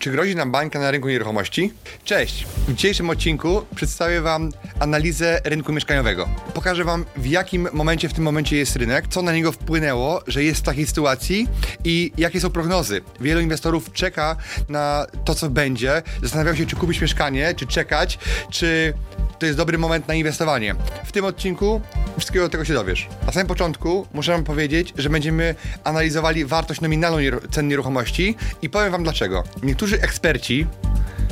Czy grozi nam bańka na rynku nieruchomości? Cześć! W dzisiejszym odcinku przedstawię Wam analizę rynku mieszkaniowego. Pokażę Wam, w jakim momencie w tym momencie jest rynek, co na niego wpłynęło, że jest w takiej sytuacji i jakie są prognozy. Wielu inwestorów czeka na to, co będzie, zastanawiają się, czy kupić mieszkanie, czy czekać, czy to jest dobry moment na inwestowanie. W tym odcinku wszystkiego tego się dowiesz. Na samym początku muszę wam powiedzieć, że będziemy analizowali wartość nominalną cen nieruchomości i powiem wam dlaczego. Niektórzy eksperci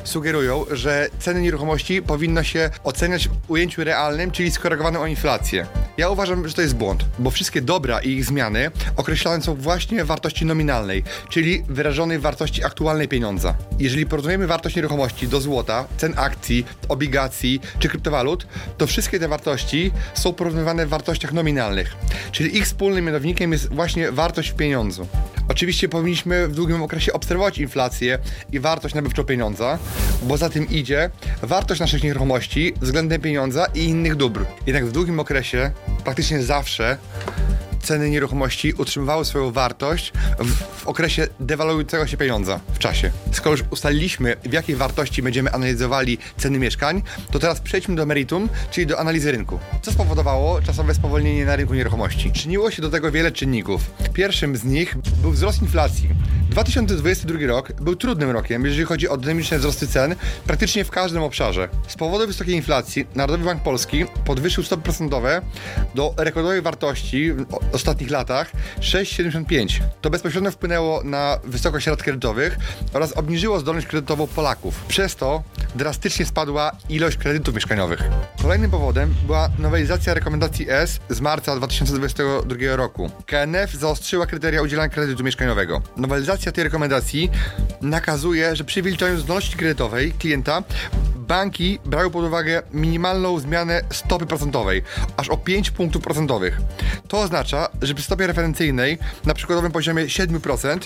sugerują, że ceny nieruchomości powinno się oceniać w ujęciu realnym, czyli skorygowanym o inflację. Ja uważam, że to jest błąd, bo wszystkie dobra i ich zmiany określane są właśnie w wartości nominalnej, czyli wyrażonej w wartości aktualnej pieniądza. Jeżeli porównujemy wartość nieruchomości do złota, cen akcji, obligacji czy kryptowalut, to wszystkie te wartości są porównywane w wartościach nominalnych, czyli ich wspólnym mianownikiem jest właśnie wartość w pieniądzu. Oczywiście powinniśmy w długim okresie obserwować inflację i wartość nabywczą pieniądza, bo za tym idzie wartość naszych nieruchomości względem pieniądza i innych dóbr. Jednak w długim okresie praktycznie zawsze ceny nieruchomości utrzymywały swoją wartość w, okresie dewaluującego się pieniądza w czasie. Skoro już ustaliliśmy, w jakiej wartości będziemy analizowali ceny mieszkań, to teraz przejdźmy do meritum, czyli do analizy rynku. Co spowodowało czasowe spowolnienie na rynku nieruchomości? Czyniło się do tego wiele czynników. Pierwszym z nich był wzrost inflacji. 2022 rok był trudnym rokiem, jeżeli chodzi o dynamiczne wzrosty cen praktycznie w każdym obszarze. Z powodu wysokiej inflacji Narodowy Bank Polski podwyższył stopy procentowe do rekordowej wartości w ostatnich latach 6,75. To bezpośrednio wpłynęło na wysokość rat kredytowych oraz obniżyło zdolność kredytową Polaków. Przez to drastycznie spadła ilość kredytów mieszkaniowych. Kolejnym powodem była nowelizacja rekomendacji S z marca 2022 roku. KNF zaostrzyła kryteria udzielania kredytu mieszkaniowego. Nowelizacja tej rekomendacji nakazuje, że przy wyliczaniu zdolności kredytowej klienta banki brały pod uwagę minimalną zmianę stopy procentowej, aż o 5 punktów procentowych. To oznacza, że przy stopie referencyjnej na przykładowym poziomie 7%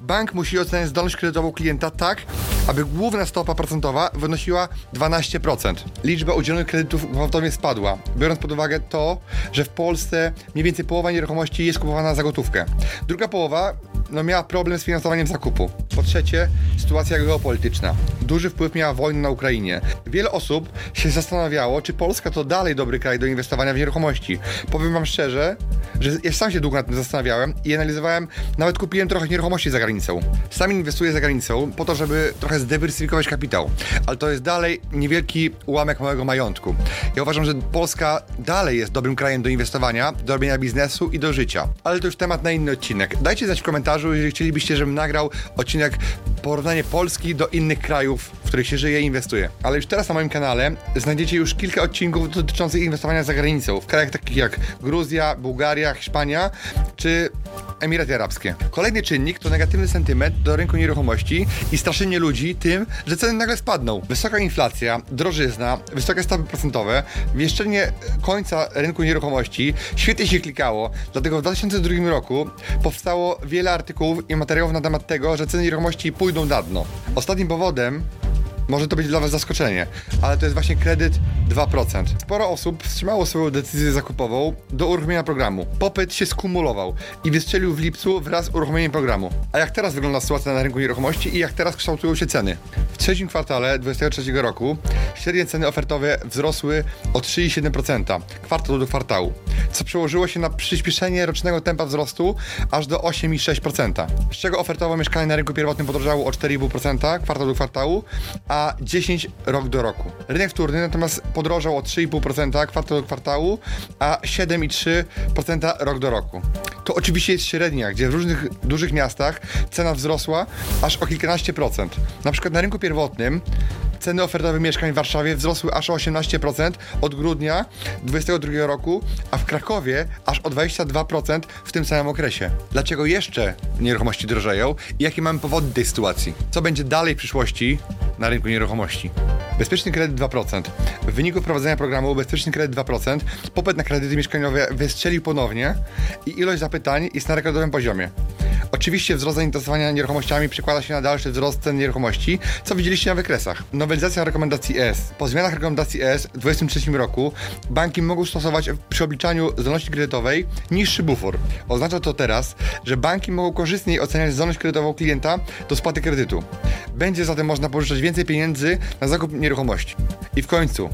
bank musi oceniać zdolność kredytową klienta tak, aby główna stopa procentowa wynosiła 12%. Liczba udzielonych kredytów gwałtownie spadła, biorąc pod uwagę to, że w Polsce mniej więcej połowa nieruchomości jest kupowana za gotówkę. Druga połowa no, miała problem z finansowaniem zakupu. Po trzecie, sytuacja geopolityczna. Duży wpływ miała wojna na Ukrainie. Wiele osób się zastanawiało, czy Polska to dalej dobry kraj do inwestowania w nieruchomości. Powiem wam szczerze, że ja sam się długo nad tym zastanawiałem i analizowałem, nawet kupiłem trochę nieruchomości za granicą. Sam inwestuję za granicą po to, żeby trochę zdywersyfikować kapitał, ale to jest dalej niewielki ułamek małego majątku. Ja uważam, że Polska dalej jest dobrym krajem do inwestowania, do robienia biznesu i do życia. Ale to już temat na inny odcinek. Dajcie znać w komentarzu, jeżeli chcielibyście, żebym nagrał odcinek porównanie Polski do innych krajów, w których się żyje i inwestuje. Ale już teraz na moim kanale znajdziecie już kilka odcinków dotyczących inwestowania za granicą, w krajach takich jak Gruzja, Bułgaria, Hiszpania czy Emiraty Arabskie. Kolejny czynnik to negatywny sentyment do rynku nieruchomości i straszenie ludzi tym, że ceny nagle spadną. Wysoka inflacja, drożyzna, wysokie stopy procentowe, wieszczenie końca rynku nieruchomości świetnie się klikało, dlatego w 2002 roku powstało wiele artykułów i materiałów na temat tego, że ceny nieruchomości pójdą na dno. Ostatnim powodem może to być dla Was zaskoczenie, ale to jest właśnie kredyt 2%. Sporo osób wstrzymało swoją decyzję zakupową do uruchomienia programu. Popyt się skumulował i wystrzelił w lipcu wraz z uruchomieniem programu. A jak teraz wygląda sytuacja na rynku nieruchomości i jak teraz kształtują się ceny? W trzecim kwartale 2023 roku średnie ceny ofertowe wzrosły o 3,7% kwartał do kwartału, co przełożyło się na przyspieszenie rocznego tempa wzrostu aż do 8,6%, z czego ofertowo mieszkanie na rynku pierwotnym podrożało o 4,5% kwartał do kwartału, a 10 rok do roku. Rynek wtórny natomiast podrożał o 3,5% kwartał do kwartału, a 7,3% rok do roku. To oczywiście jest średnia, gdzie w różnych dużych miastach cena wzrosła aż o kilkanaście procent. Na przykład na rynku pierwotnym ceny ofertowe mieszkań w Warszawie wzrosły aż o 18% od grudnia 2022 roku, a w Krakowie aż o 22% w tym samym okresie. Dlaczego jeszcze nieruchomości drożeją i jakie mamy powody tej sytuacji? Co będzie dalej w przyszłości? na rynku nieruchomości. Bezpieczny kredyt 2%. W wyniku wprowadzenia programu Bezpieczny kredyt 2% popyt na kredyty mieszkaniowe wystrzelił ponownie i ilość zapytań jest na rekordowym poziomie. Oczywiście wzrost zainteresowania nieruchomościami przekłada się na dalszy wzrost cen nieruchomości, co widzieliście na wykresach. Nowelizacja rekomendacji ES. Po zmianach rekomendacji ES w 2023 roku banki mogą stosować przy obliczaniu zdolności kredytowej niższy bufor. Oznacza to teraz, że banki mogą korzystniej oceniać zdolność kredytową klienta do spłaty kredytu. Będzie zatem można pożyczać więcej pieniędzy na zakup nieruchomości. I w końcu,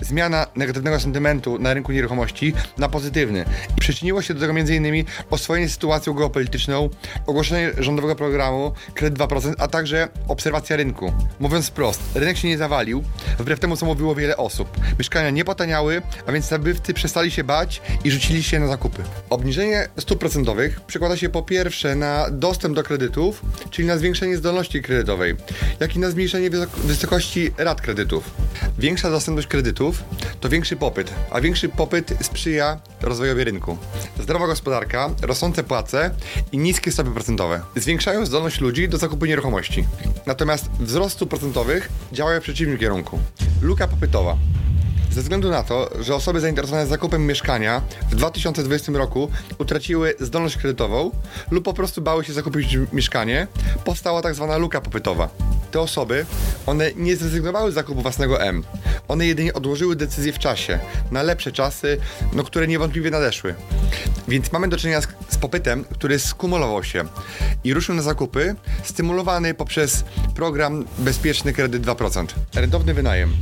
zmiana negatywnego sentymentu na rynku nieruchomości na pozytywny. Przyczyniło się do tego m.in. oswojenie sytuacją geopolityczną, ogłoszenie rządowego programu Kredyt 2%, a także obserwacja rynku. Mówiąc wprost, rynek się nie zawalił, wbrew temu co mówiło wiele osób. Mieszkania nie potaniały, a więc nabywcy przestali się bać i rzucili się na zakupy. Obniżenie stóp procentowych przekłada się po pierwsze na dostęp do kredytów, czyli na zwiększenie zdolności kredytowej, jak i na zmniejszenie wysokości rat kredytów. Większa dostępność kredytów to większy popyt, a większy popyt sprzyja rozwojowi rynku. Zdrowa gospodarka, rosnące płace i niskie stopy procentowe zwiększają zdolność ludzi do zakupu nieruchomości. Natomiast wzrost stóp procentowych działa w przeciwnym kierunku. Luka popytowa. Ze względu na to, że osoby zainteresowane zakupem mieszkania w 2020 roku utraciły zdolność kredytową lub po prostu bały się zakupić mieszkanie, powstała tak zwana luka popytowa. Te osoby, one nie zrezygnowały z zakupu własnego M. One jedynie odłożyły decyzję w czasie, na lepsze czasy, no, które niewątpliwie nadeszły. Więc mamy do czynienia z, z popytem, który skumulował się i ruszył na zakupy, stymulowany poprzez program Bezpieczny Kredyt 2%. Rentowny wynajem.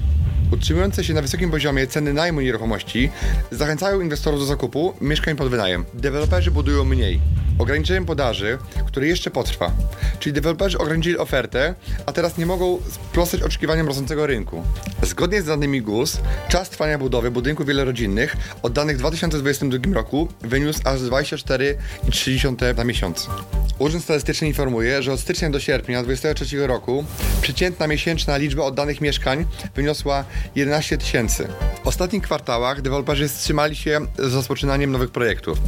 Utrzymujące się na wysokim poziomie ceny najmu nieruchomości zachęcają inwestorów do zakupu mieszkań pod wynajem. Deweloperzy budują mniej. Ograniczeniem podaży, które jeszcze potrwa. Czyli deweloperzy ograniczyli ofertę, a teraz nie mogą sprostać oczekiwaniom rosnącego rynku. Zgodnie z danymi GUS, czas trwania budowy budynków wielorodzinnych od danych w 2022 roku wyniósł aż 24,3 na miesiąc. Urząd Statystyczny informuje, że od stycznia do sierpnia 2023 roku przeciętna miesięczna liczba oddanych mieszkań wyniosła 11 tysięcy. W ostatnich kwartałach deweloperzy wstrzymali się z rozpoczynaniem nowych projektów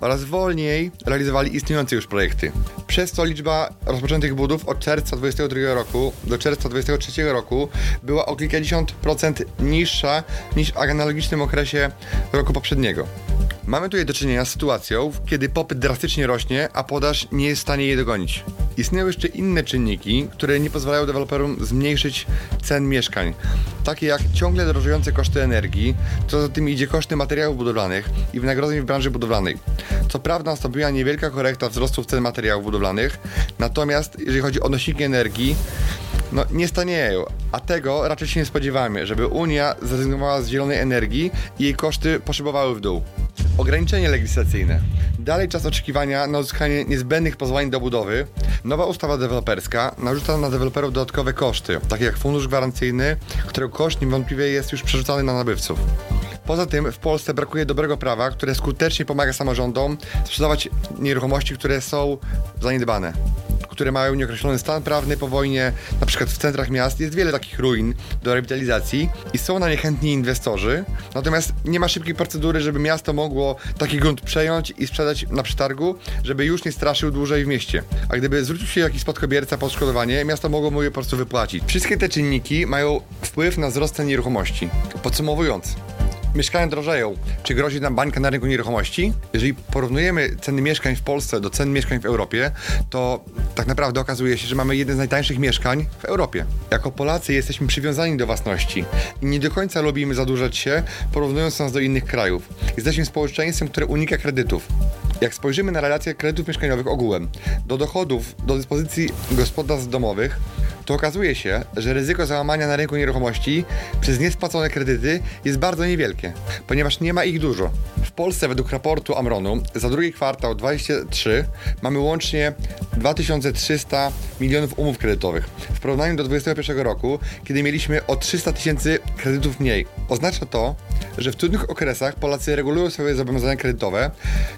oraz wolniej realizowali istniejące już projekty. Przez to liczba rozpoczętych budów od czerwca 2022 roku do czerwca 2023 roku była o kilkadziesiąt procent niższa niż w analogicznym okresie roku poprzedniego. Mamy tutaj do czynienia z sytuacją, kiedy popyt drastycznie rośnie, a podaż nie jest w stanie jej dogonić. Istnieją jeszcze inne czynniki, które nie pozwalają deweloperom zmniejszyć cen mieszkań, takie jak ciągle drożejące koszty energii, co za tym idzie koszty materiałów budowlanych i wynagrodzeń w branży budowlanej. Co prawda nastąpiła niewielka korekta wzrostów cen materiałów budowlanych, natomiast jeżeli chodzi o nośniki energii, no nie stanieją, a tego raczej się nie spodziewamy, żeby Unia zrezygnowała z zielonej energii i jej koszty poszybowały w dół. Ograniczenie legislacyjne. Dalej czas oczekiwania na uzyskanie niezbędnych pozwoleń do budowy. Nowa ustawa deweloperska narzuca na deweloperów dodatkowe koszty, takie jak fundusz gwarancyjny, którego koszt niewątpliwie jest już przerzucany na nabywców. Poza tym w Polsce brakuje dobrego prawa, które skutecznie pomaga samorządom sprzedawać nieruchomości, które są zaniedbane które mają nieokreślony stan prawny po wojnie, na przykład w centrach miast jest wiele takich ruin do rewitalizacji i są na nie chętni inwestorzy, natomiast nie ma szybkiej procedury, żeby miasto mogło taki grunt przejąć i sprzedać na przetargu, żeby już nie straszył dłużej w mieście. A gdyby zwrócił się jakiś spadkobierca po odszkodowanie, miasto mogło mu je po prostu wypłacić. Wszystkie te czynniki mają wpływ na wzrost cen nieruchomości. Podsumowując, mieszkania drożeją. Czy grozi nam bańka na rynku nieruchomości? Jeżeli porównujemy ceny mieszkań w Polsce do cen mieszkań w Europie, to tak naprawdę okazuje się, że mamy jeden z najtańszych mieszkań w Europie. Jako Polacy jesteśmy przywiązani do własności i nie do końca lubimy zadłużać się, porównując nas do innych krajów. Jesteśmy społeczeństwem, które unika kredytów. Jak spojrzymy na relacje kredytów mieszkaniowych ogółem do dochodów, do dyspozycji gospodarstw domowych, to okazuje się, że ryzyko załamania na rynku nieruchomości przez niespłacone kredyty jest bardzo niewielkie, ponieważ nie ma ich dużo. W Polsce według raportu Amronu za drugi kwartał 2023 mamy łącznie 2300 milionów umów kredytowych w porównaniu do 2021 roku, kiedy mieliśmy o 300 tysięcy kredytów mniej. Oznacza to, że w trudnych okresach Polacy regulują swoje zobowiązania kredytowe,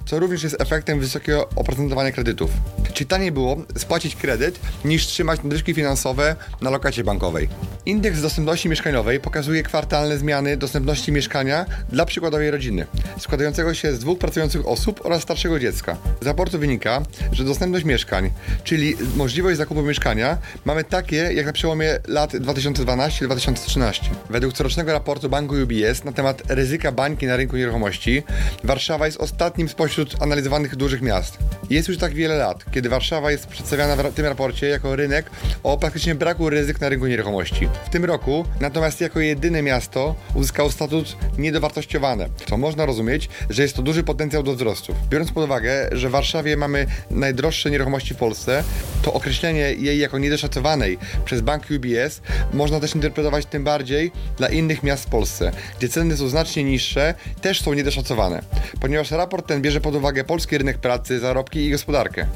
co również jest efektem wysokiego oprocentowania kredytów. Czy taniej było spłacić kredyt niż trzymać nadwyżki finansowe na lokacie bankowej? Indeks dostępności mieszkaniowej pokazuje kwartalne zmiany dostępności mieszkania dla przykładowej rodziny, składającego się z dwóch pracujących osób oraz starszego dziecka. Z raportu wynika, że dostępność mieszkań, czyli możliwość zakupu mieszkania, mamy takie jak na przełomie lat 2012-2013. Według corocznego raportu banku UBS na temat ryzyka bańki na rynku nieruchomości, Warszawa jest ostatnim spośród analizowanych dużych miast. Jest już tak wiele lat, kiedy Warszawa jest przedstawiana w tym raporcie jako rynek o praktycznie braku ryzyk na rynku nieruchomości. W tym roku natomiast jako jedyne miasto uzyskało statut niedowartościowane, co można rozumieć, że jest to duży potencjał do wzrostu. Biorąc pod uwagę, że w Warszawie mamy najdroższe nieruchomości w Polsce, to określenie jej jako niedoszacowanej przez bank UBS można też interpretować tym bardziej dla innych miast w Polsce, gdzie ceny są znacznie niższe, też są niedoszacowane, ponieważ raport ten bierze pod uwagę polski rynek pracy, zarobki i gospodarkę.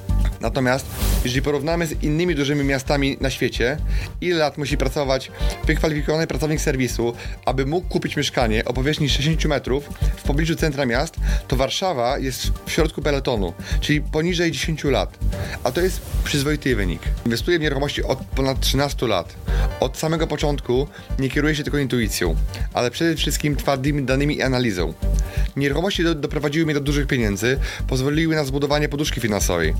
Natomiast jeżeli porównamy z innymi dużymi miastami na świecie, ile lat musi pracować wykwalifikowany pracownik serwisu, aby mógł kupić mieszkanie o powierzchni 60 metrów w pobliżu centra miast, to Warszawa jest w środku peletonu, czyli poniżej 10 lat. A to jest przyzwoity wynik. Inwestuję w nieruchomości od ponad 13 lat. Od samego początku nie kieruję się tylko intuicją, ale przede wszystkim twardymi danymi i analizą. Nieruchomości do, doprowadziły mnie do dużych pieniędzy, pozwoliły na zbudowanie poduszki finansowej.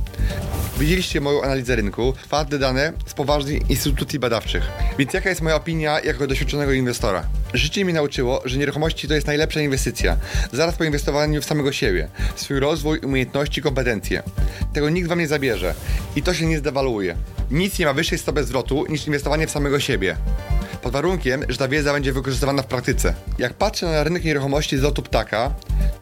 Widzieliście moją analizę rynku, twarde dane z poważnych instytucji badawczych. Więc jaka jest moja opinia jako doświadczonego inwestora? Życie mi nauczyło, że nieruchomości to jest najlepsza inwestycja, zaraz po inwestowaniu w samego siebie, swój rozwój, umiejętności, kompetencje. Tego nikt wam nie zabierze i to się nie zdewaluuje. Nic nie ma wyższej stopy zwrotu niż inwestowanie w samego siebie pod warunkiem, że ta wiedza będzie wykorzystywana w praktyce. Jak patrzę na rynek nieruchomości z lotu ptaka,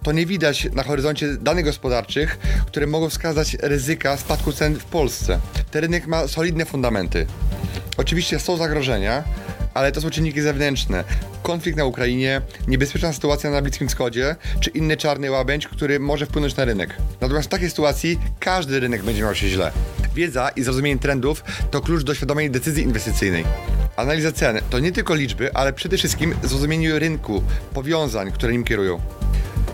to nie widać na horyzoncie danych gospodarczych, które mogą wskazać ryzyka spadku cen w Polsce. Ten rynek ma solidne fundamenty. Oczywiście są zagrożenia, ale to są czynniki zewnętrzne. Konflikt na Ukrainie, niebezpieczna sytuacja na Bliskim Wschodzie, czy inny czarny łabędź, który może wpłynąć na rynek. Natomiast w takiej sytuacji każdy rynek będzie miał się źle. Wiedza i zrozumienie trendów to klucz do świadomej decyzji inwestycyjnej. Analiza cen to nie tylko liczby, ale przede wszystkim zrozumienie rynku, powiązań, które nim kierują.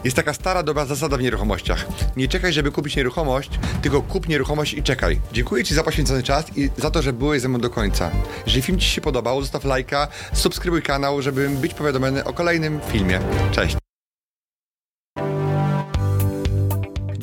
Jest taka stara, dobra zasada w nieruchomościach. Nie czekaj, żeby kupić nieruchomość, tylko kup nieruchomość i czekaj. Dziękuję Ci za poświęcony czas i za to, że byłeś ze mną do końca. Jeżeli film Ci się podobał, zostaw lajka, subskrybuj kanał, żeby być powiadomiony o kolejnym filmie. Cześć!